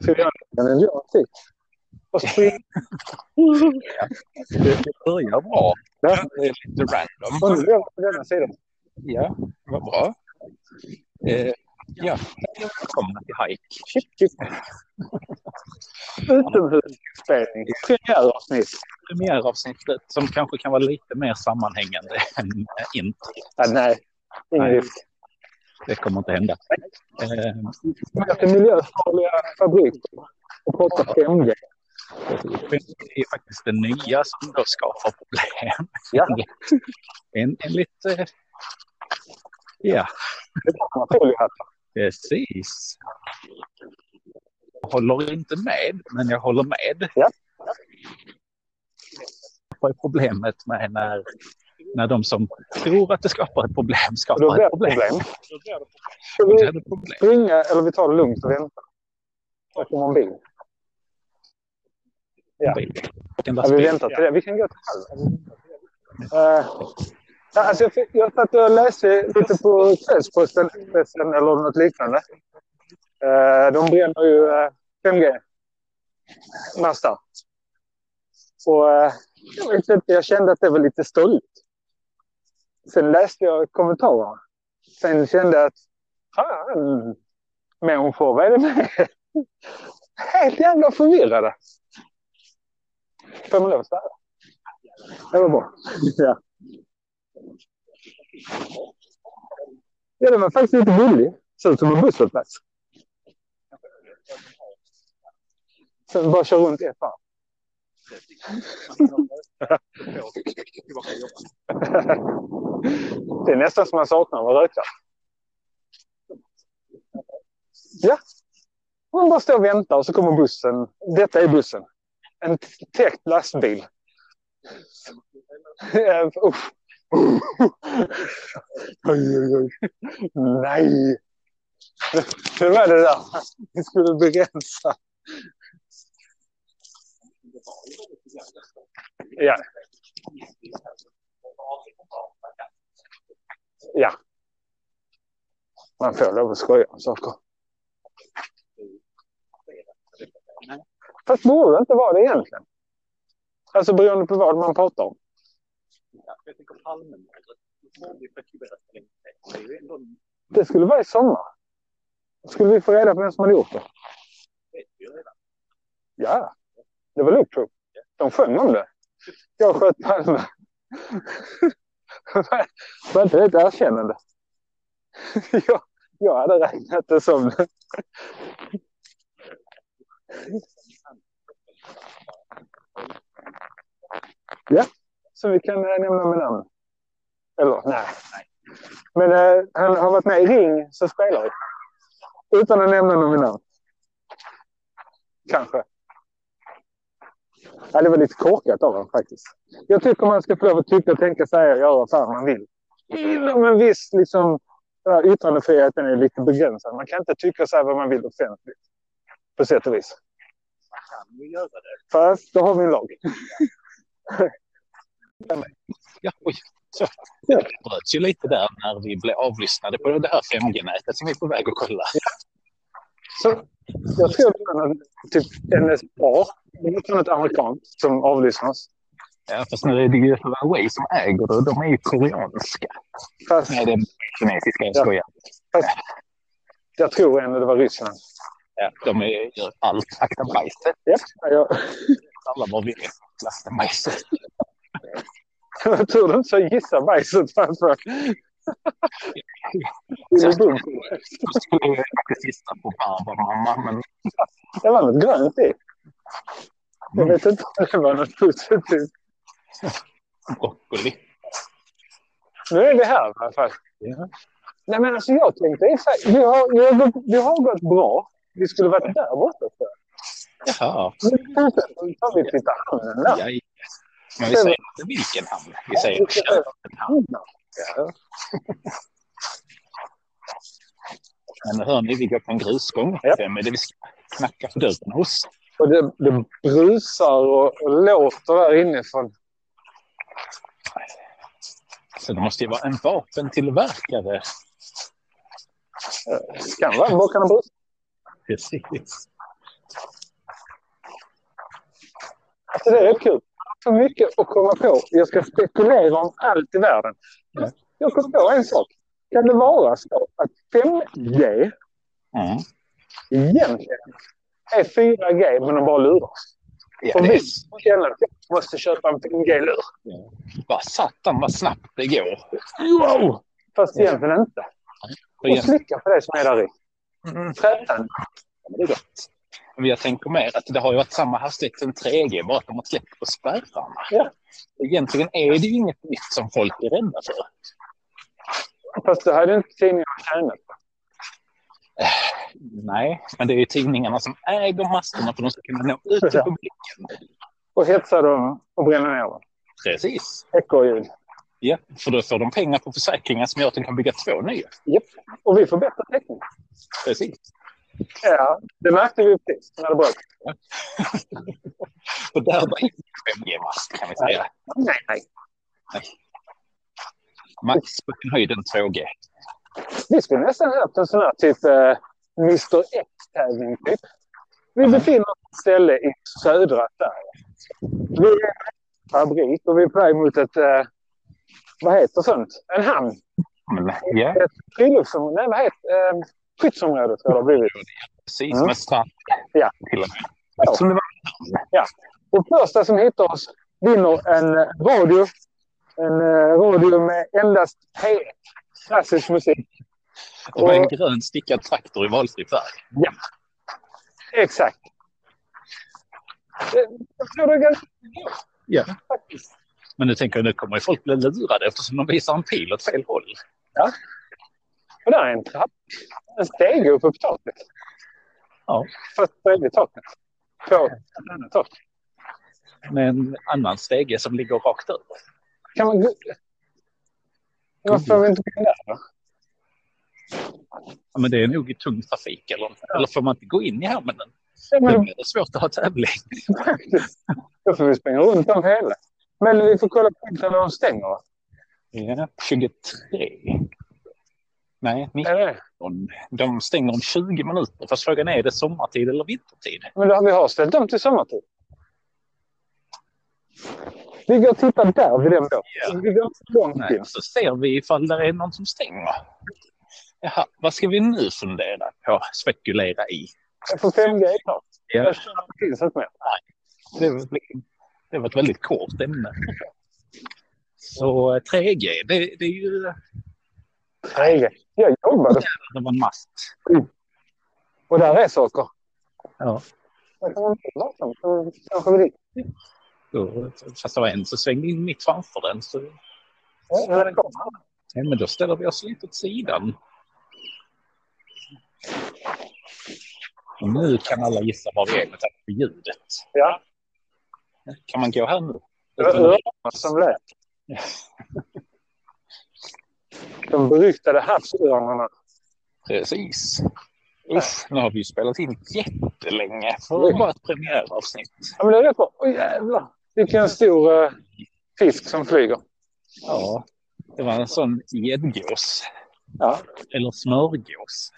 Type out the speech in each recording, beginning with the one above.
Ska vi göra Och springa. Det börjar bra. Ja. Det är lite random. Och nu är jag på denna sidan. Ja, vad bra. Eh, ja, välkomna till Hike. Chip, chip. Utomhusspelning. Premiäravsnitt. Premiäravsnittet som kanske kan vara lite mer sammanhängande än intro. Ja, nej, ingen Nej. risk. Det kommer inte hända. Eh, Möter miljöfarliga fabriker och pratar 5G. det är faktiskt det nya som då skapar problem. Ja. En, en lite... Ja, Foliehattar. precis. Jag håller inte med, men jag håller med. Ja. Vad är problemet med när, när de som tror att det skapar ett problem skapar ett problem? problem. Ska Då blir vi det problem. springa eller vi tar det lugnt och väntar? Där kommer en bil. Ja. Ja, vi väntar till det. Vi kan gå till halv. Uh, ja, alltså jag, fick- jag satt och läste lite på Kvällsposten eller något liknande. Uh, de bränner ju uh, 5G-mastar. Och uh, jag vet inte, jag kände att det var lite stolt. Sen läste jag kommentarerna. Sen kände jag att fan, människor, vad är det med? Helt jävla förvirrade. Får man lov att svära? Det var bra. Ja. ja, den var faktiskt lite gullig. Ser ut som en busshållplats. Sen bara kör runt ett varv. Det är nästan som man saknar att röka. Ja. Man bara står och väntar och så kommer bussen. Detta är bussen. En täckt lastbil. Usch. Oj, oj, oj. Nej. Det var det där. Vi skulle begränsa. Ja. Ja. Man får lov att skoja om saker. Fast borde det inte vara det egentligen? Alltså beroende på vad man pratar om. Jag Palmemordet, det Det skulle vara i sommar. Skulle vi få reda på vem som hade gjort det? Ja, det var Loop De sjöng om det. Jag sköt Palme. var inte det ett erkännande? jag, jag hade räknat det som det. Ja, så vi kan eh, nämna med namn. Eller nej. Men eh, han har varit med i Ring så spelar vi. Utan att nämna någon vid namn. Kanske. Ja, det var lite korkat av honom faktiskt. Jag tycker man ska få lov att tycka, tänka, säga och göra vad fan man vill. Inom en viss liksom, här yttrandefriheten är lite begränsad. Man kan inte tycka och säga vad man vill offentligt. På sätt och vis. kan ju göra det. Fast då har vi en lag. Ja, oj. Så. Det bröts ju lite där när vi blev avlyssnade på det här 5G-nätet som vi är på väg att kolla. Så jag någon, typ NSA, det är något amerikanskt som avlyssnar oss. Ja, fast nu är det ju Huawei som äger det de är ju koreanska. Fast Nej, det är kinesiska, jag Ja. skojar. jag tror ändå det var Ryssland. Ja, de är, gör allt. Akta bajset. Ja, jag, Alla var vi är. Lasta bajset. jag tror inte så gissa bajset framför. Så jag skulle jag faktiskt gissa på Barbara, men Det var något grönt i. Jag vet inte om det var något positivt. broccoli. Nu är vi här i alla fall. Nej, men alltså jag tänkte och sig, vi har, vi, har, gått- vi har gått bra. Vi skulle varit där borta. jag. Jaha. Fortsätt, tar vi titta hamnen där. Men vi säger inte vilken hamn. Vi säger Köpenhamn. Ja. Men hör ni, vi går på en grusgång. Ja. Vem är det vi ska knacka på dörren hos? Och det, det brusar och, och låter där inifrån. Så det måste ju vara en vapentillverkare. Kan vara en brus. Precis. Alltså det är rätt kul. Så mycket att komma på. Jag ska spekulera om allt i världen. Ja. Jag kom på en sak. Kan det vara så att 5G Mm. egentligen är 4G men de bara lurar oss? Ja, För det vi är, känner att jag måste köpa en 5G-lur. bara satan vad snabbt det går. Wow! Fast egentligen inte. För Och slicka på det som är där i. Mm. Trätan. Men det är gott. Men jag tänker mer att det har ju varit samma hastighet som 3G, bara att de har släppt på spärrarna. Ja. Egentligen är det ju inget nytt som folk är rädda för. Fast det hade inte tidningarna tjänat på. Nej, men det är ju tidningarna som äger masterna för att de ska kunna nå ut till publiken. Och hetsa dem och bränna ner dem. Precis. Ekorrljud. Ja, för då får de pengar på försäkringen som gör att de kan bygga två nya. Japp. Och vi får bättre täckning. Precis. Ja, det märkte vi precis när det bröt. Och där var ingen 5G-mast kan vi säga. Nej, nej. Max på sin höjd en 2G. Vi skulle nästan haft en sån här typ eh, Mr X-tävling. Typ. Vi befinner oss på ett ställe i södra Sverige. Vi är en fabrik och vi är på väg mot ett, eh, vad heter sånt? En hamn. Men, ja, Ett friluftsområde. Nej, vad heter eh, Skyddsområde tror jag det har blivit. precis. Mm. Med strand Ja. till och med. Ja. Som det var. Och första som hittar oss vinner en radio. En eh, radio med endast P1. Klassisk musik. Och med en Och- grön stickad traktor i valfri färg. Exakt. Eh, Jag tror det är ganska Ja. faktiskt. Men nu tänker jag nu kommer folk bli lurade eftersom de visar en pil åt fel håll. Och där är en trapp. En stege uppe på taket. Ja. Först bredvid taket. På ett annat tak. Med en annan stege som ligger rakt över. Kan man... gå- Varför får vi inte gå in där då? Ja, men det är nog i tung trafik eller, eller får man inte gå in i hamnen? Ja, Då men blir det svårt att ha tävling. Då får vi springa runt om hela. Men vi får kolla på när de stänger. Ja, 23. Nej, 19. Är det? De stänger om 20 minuter. Fast frågan är, är det sommartid eller vintertid? Men då, vi har ställt dem till sommartid. Vi går och tittar där vid den. Ja. Vi går inte långt Nej, in. så ser vi ifall det är någon som stänger. Jaha, vad ska vi nu fundera på? Spekulera i? För 5G är klart. Ja, Jag finns inte mer. det, var, det var ett väldigt kort ämne. Så eh, 3G, det, det är ju 3G. Jag jobbade det var en mast. och där är saker. Ja. Då, fast det var en som svängde in mitt framför den. Så, ja, men då ställer vi oss lite åt sidan. Och nu kan alla gissa var vi är med tanke på ljudet. Ja, Kan man gå här nu? det var öronen som lät. De beryktade havsörnarna. Precis. Usch, nu har vi ju spelat in jättelänge för att vara ett premiäravsnitt. Ja, men det är rätt bra. Oj, jävlar. Vilken stor uh, fisk som flyger. Ja, det var en sån gäddgås. Ja, Eller smörgås.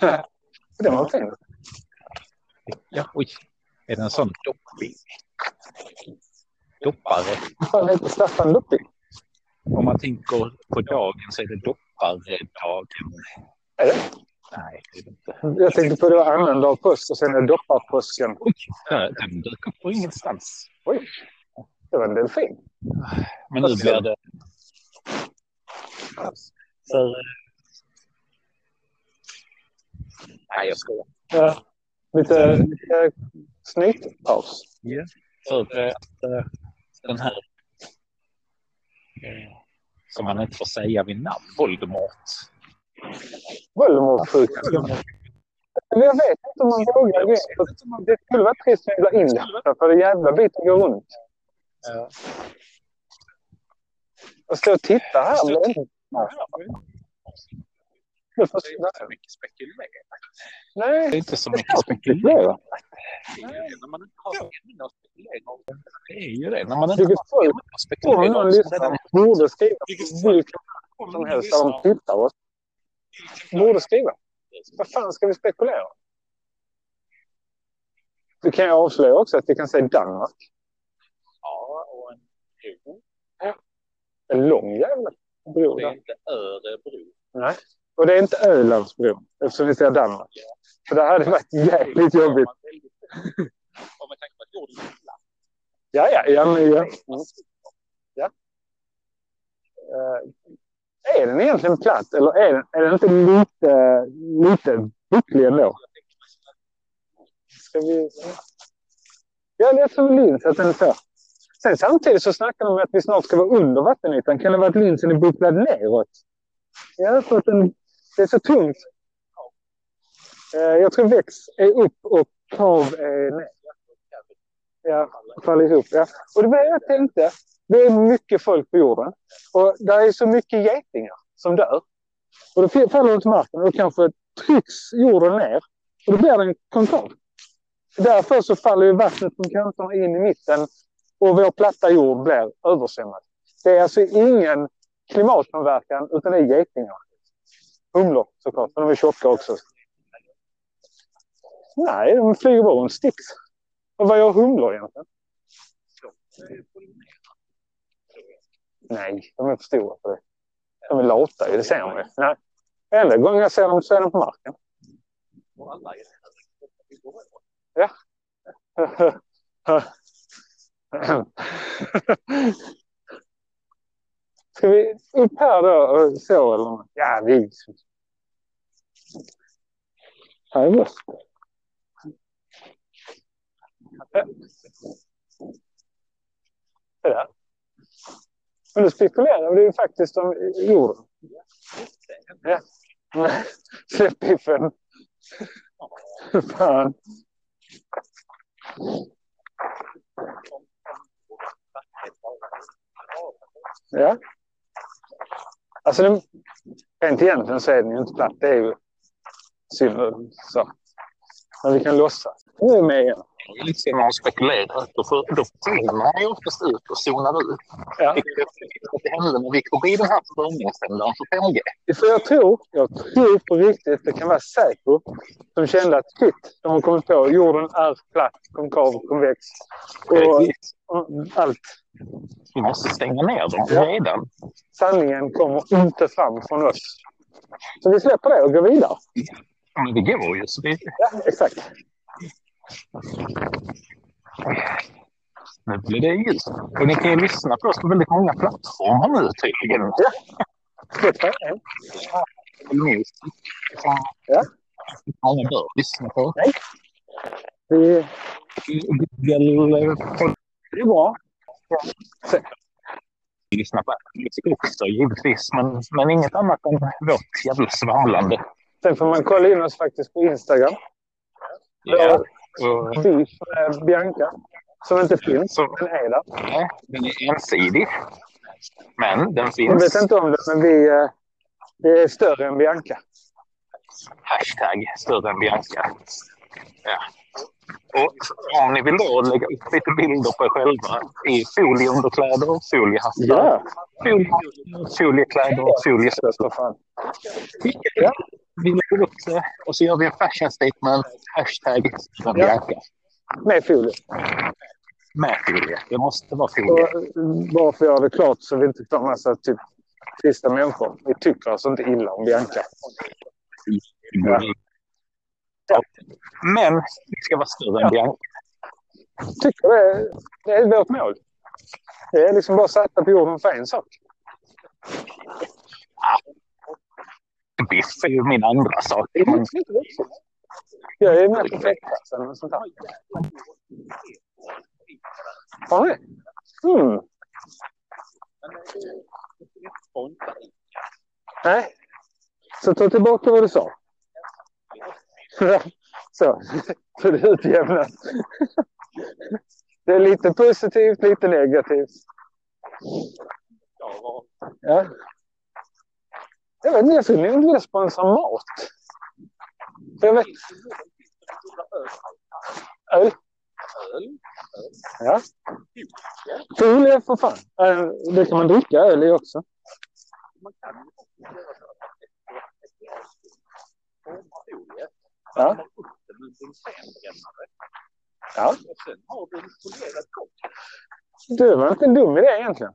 det var fin. Ja, oj. Är det en sån dopping? Doppare. Fan heter Staffan Lupping? Om man tänker på dagen så är det dopparedagen. Är det? Nej, det är det inte. Jag tänkte på det var annandag påsk och sen är dopparpåsken. Oj, där- den dök upp på ingenstans. Oj, det var en delfin. Men nu blir det... För... eh, Nej, jag skojar. Ja. Lite, lite snytpaus. För eh, att eh, den här... eh, Som man inte får säga vid namn, Voldemort. Voldemort-sjukan. Men Jag vet inte om man vågar det. Det skulle vara trist att bli in det. För det jävla biten går runt. Och stå och titta här. blir inte- Du Det är inte så mycket spekulerat. Det Nej, är inte så mycket spekulerat. spekulera. Det är ju det, När man inte har ämne att spekulera om. Det är ju det. När man inte har om någon om. så lyssnar redan- borde skriva vilken som helst där de tittar oss. Borde skriva. Vad fan ska vi spekulera? Vi kan ju avslöja också att vi kan säga Danmark. En lång jävla bro Det är inte Örebro. Nej. Och det är inte Ölandsbron, eftersom vi ser Danmark. För det hade varit jäkligt jobbigt. Om man tänker på att jorden är platt. Ja, ja, ja. Men, ja. Mm. Eh, är den egentligen platt eller är den, är den inte lite, lite bucklig ändå? Ska vi... Ja, jag tror Linz att den är så. Sen samtidigt så snackar de om att vi snart ska vara under vattenytan. Kan det vara att linsen är bucklad neråt? Jag tror att den, det är så tungt. Eh, jag tror väx är upp och kav är ner. Eh, ja, faller ihop. Ja. Och det var det jag tänkte. Det är mycket folk på jorden. Och det är så mycket getingar som dör. Och då faller de till marken och då kanske trycks jorden ner. Och då blir den konkav. Därför så faller ju vattnet från kanterna in i mitten och vår platta jord blir översvämmad. Det är alltså ingen klimatpåverkan utan det är getingar. Humlor såklart, men de är tjocka också. Nej, de flyger bara runt sticks. Och vad gör humlor egentligen? Nej, de är för stora för det. De är lata ju, det ser man ju. Nej. Enda gången jag ser dem så är de på marken. Ja. Ska vi upp här då och så eller? Ja, vi... Här är bäst. Det där. Men du spekulerar du ju faktiskt om jorden. Ja. Släpp biffen. Fan. Ja. Alltså, rent egentligen så är den ju inte platt. Det är ju silver. Så. Men vi kan låtsas. Nu är vi med igen. Lite när man spekulerar, då, får, då försvinner man ju oftast ut och zonar ut. Ja. Vilket att det hände när vi kom i den här störningssändaren för 5G. För jag tror, jag tror på riktigt det kan vara Säpo som kände att shit, de har kommit på jorden är platt, konkav, konvex och, och allt. Vi måste stänga ner dem Ja. redan. Sanningen kommer inte fram från oss. Så vi släpper det och går vidare. Men det går ju. Så det, Ja, exakt. Nu blir det ljust. Och ni kan ju lyssna på oss på väldigt många plattformar nu tydligen. Ja. många bör lyssna på. Vi, Google det är bra. lyssna på musik också givetvis. Men, men inget annat än vårt jävla svamlande. Sen får man kolla in oss faktiskt på Instagram. Ja. Beef med Bianca. Som inte finns, Så- men är där. nej, den är ensidig. Men den Jag finns. vet inte om det, men vi, eh, vi är större än Bianca. Hashtag större än Bianca. Ja. Och om ni vill då lägga upp lite bilder på er själva i folieunderkläder, foliehattar, folie, foliekläder. Skicka det. Vi lägger upp det och så gör vi en fashion statement. Hashtag. Bianca. Med folie. Med folie. Det måste vara folie. bara för att göra det klart så vi inte tar massa typ trista människor. Vi tycker alltså inte illa om Bianca. Ja. Ja. Men vi ska vara större än Bianca. Tycker det är, det är vårt mål. Det är liksom bara satta på jorden för en sak. Biff är ju min andra sak. Men Jag är med på fläktklassen och sånt där. Har ni? Mm. Nej. Så ta tillbaka vad du sa. Så. Så det utjämnas. Det är lite positivt, lite negativt. Ja. Jag vet inte, jag skulle nog vilja sponsra mat. För jag vet... Öl? Ja. Folie för fan. Eh, Det kan man dricka öl i också. Ja. Ja. Du var inte en dum idé egentligen.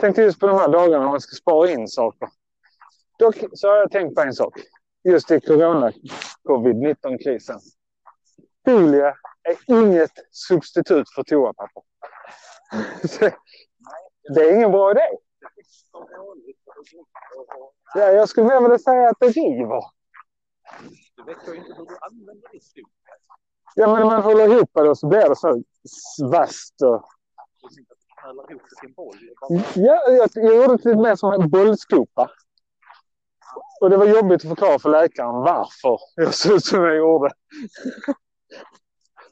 tänkte just på de här dagarna man ska spara in saker. Dock så har jag tänkt på en sak. Just i corona, covid-19-krisen. Folie är inget substitut för toapapper. Det är ingen bra idé. Ja, jag skulle vilja säga att det river. Du vet ju inte du använder ditt skog. Ja, men man håller ihop det och så blir det så vasst. Och... Det Ja, jag, jag gjorde det lite mer som en bollskopa. Och det var jobbigt att förklara för läkaren varför jag såg ut som jag gjorde.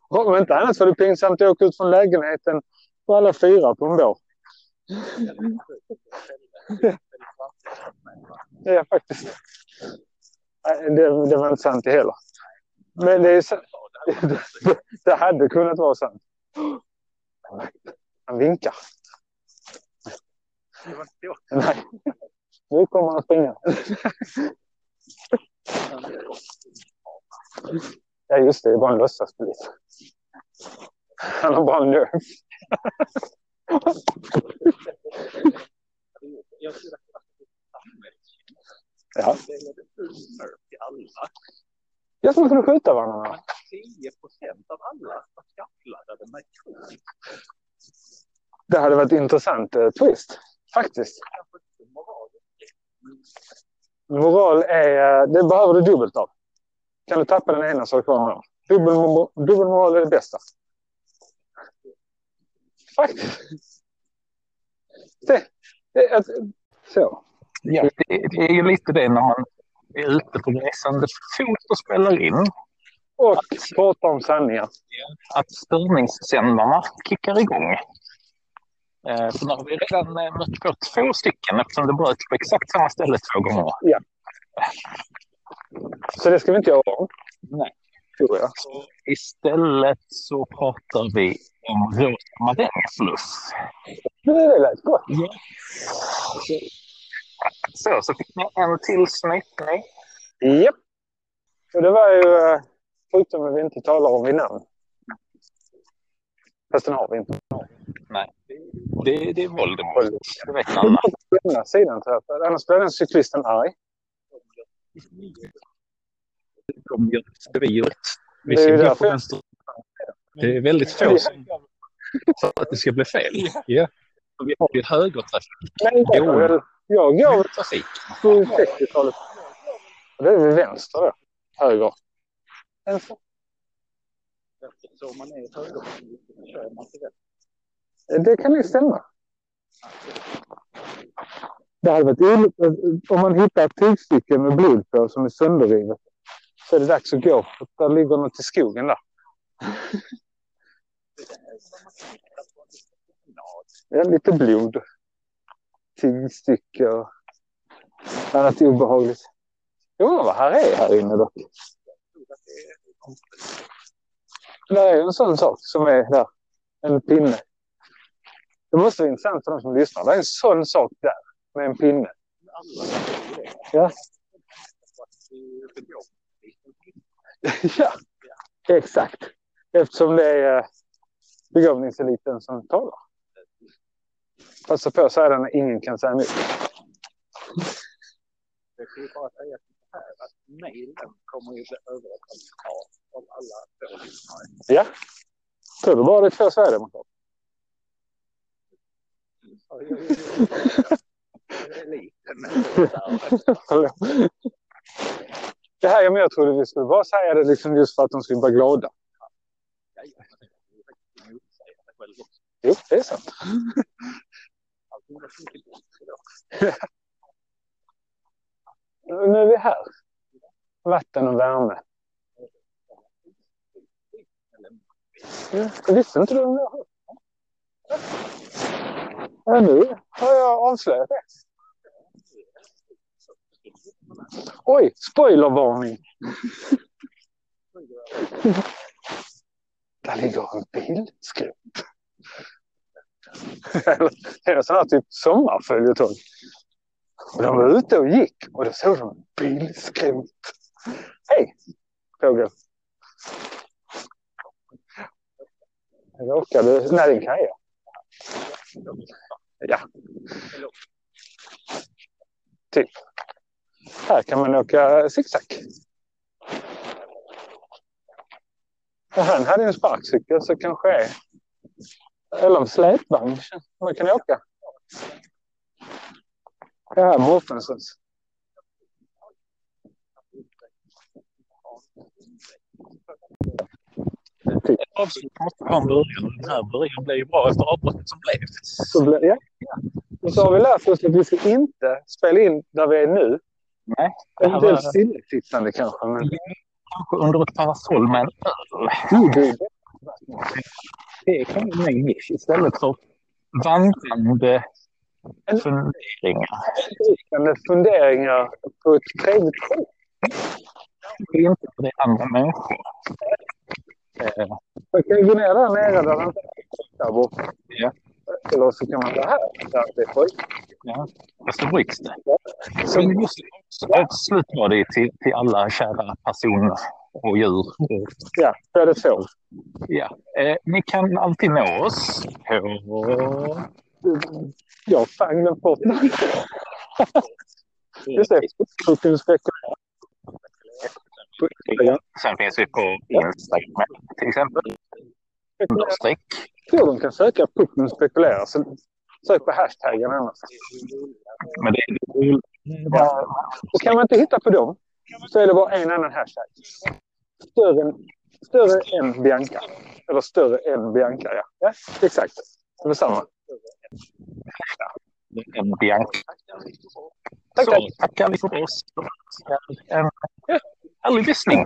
Om inte annat var det pinsamt att åka ut från lägenheten på alla fyra på en dag. Ja, faktiskt. Det, det var inte sant det heller. Men det, är, sant. det, hade kunnat vara sant. Han vinkar. Det var inte. Nej. Nu kommer han springa. Ja, just det. Det är bara en låtsaspolis. Han har bara en nerv. Jag tror att det används. Ja. Det. Jag som kunde skjuta varandra. 10 procent av alla var skaffladdade med kron. Det hade varit intressant eh, twist. Faktiskt. Moral. Är, eh, det behöver du dubbelt av. Kan du tappa den ena så har du kvar den. Dubbelmoral, dubbelmoral är det bästa. Faktiskt. Det, det, att, så. Ja, det, det är ju lite det när man är ute på resande fot och spelar in. Och prata om sanningar. Att störningssändarna kickar igång. Eh, för nu har vi redan eh, mött på två stycken eftersom det bröt på exakt samma ställe två gånger. Så det ska vi inte göra om. Nej. Tror jag. Så istället så pratar vi om rosa. Men det lät gott. Ja. Så, så fick ni en till snytning. Japp. Och det var ju eh, sjukdomen vi inte talar om vid namn. Fast den har vi inte. Det, det är Voldemort. Det vet alla. På ena sidan. För Annars blir den cyklisten arg. De gör styret. Vi Det är ska ju gå på vänster. Det är väldigt få som för att det ska bli fel. Ja. Och Vi har ju högertrafik. Men jag, jag går trafik. på 60-talet. Och det är vid vänster då. Höger. Vänster. Så man är högerpolitisk så kör man till rätt. Det kan ju stämma. Det hade varit roligt om man hittar ett tygstycke med blod på som är sönderrivet. Så är det dags att gå. För där ligger något i skogen där. Ja, lite blod. Tygstycke och annat obehagligt. Jag undrar vad här är här inne dock. Det är ju en sån sak som är där. En pinne. Det måste vara intressant för de som lyssnar. Det är en sån sak där med en pinne. Ja. ja, exakt. Eftersom det är eh, begåvningseliten som talar. Passa på att säga det när ingen kan säga emot. Jag skulle bara säga så här att mejlen kommer ju bli överraskad av alla två lyssnare. Ja. Tror du bara det är två sverigedemokrater? Det här, ja, men jag trodde vi skulle bara säga det liksom just för att de skulle vara glada. Ju. Jo, det är sant. Allting var så mycket bättre då. Nu är vi här. Vatten och värme. Visste inte du om jag hört. Ja, nu har jag avslöjat det. Oj, spoilervarning. Där ligger en bildskrot. Eller är sån här typ sommarföljetong? Och de var ute och gick och då såg de en bilskrot. Hej, fågel. Råkade... Nej, den kan jag. Ja. Typ. Här kan man åka zigzag. Och han hade en sparkcykel så kanske är... Eller en släpvagn man kan åka. Det här är Mårtensens. Avslut måste ha en början. Den här början blev ju bra efter avbrottet som blev. Så blir, ja. Och så har vi lärt oss att vi ska inte spela in där vi är nu. Nej, Eventuellt stillasittande kanske. Men... kanske under ett parasoll med en öl. Det kan bli min nisch istället för vandrande funderingar. liknande funderingar på ett trevligt sätt. Det är inte för det är andra människor. Eh, Man kan gå ner där nere där det inte är där borta. Ja. Eller så kan man gå här där det är folk. ja, fast det rycks det. Så just avsluta det till, till alla kära personer och djur. ja, det så. Ja. Eh, ni kan alltid nå oss på Jag har fan glömt bort. Just det, spekulerar. Sen finns vi på Instagram till exempel. Understreck. Jag tror de kan söka Putin spekulerar. Så sök på hashtaggen annars. Men det är Ja. Och kan man inte hitta på dem så är det bara en annan hashtag. Större större än Bianca. Eller större än Bianca, ja. ja exakt. Det är samma. en Bianca. Tack, Så tack. tackar vi för oss. En härlig lyssning.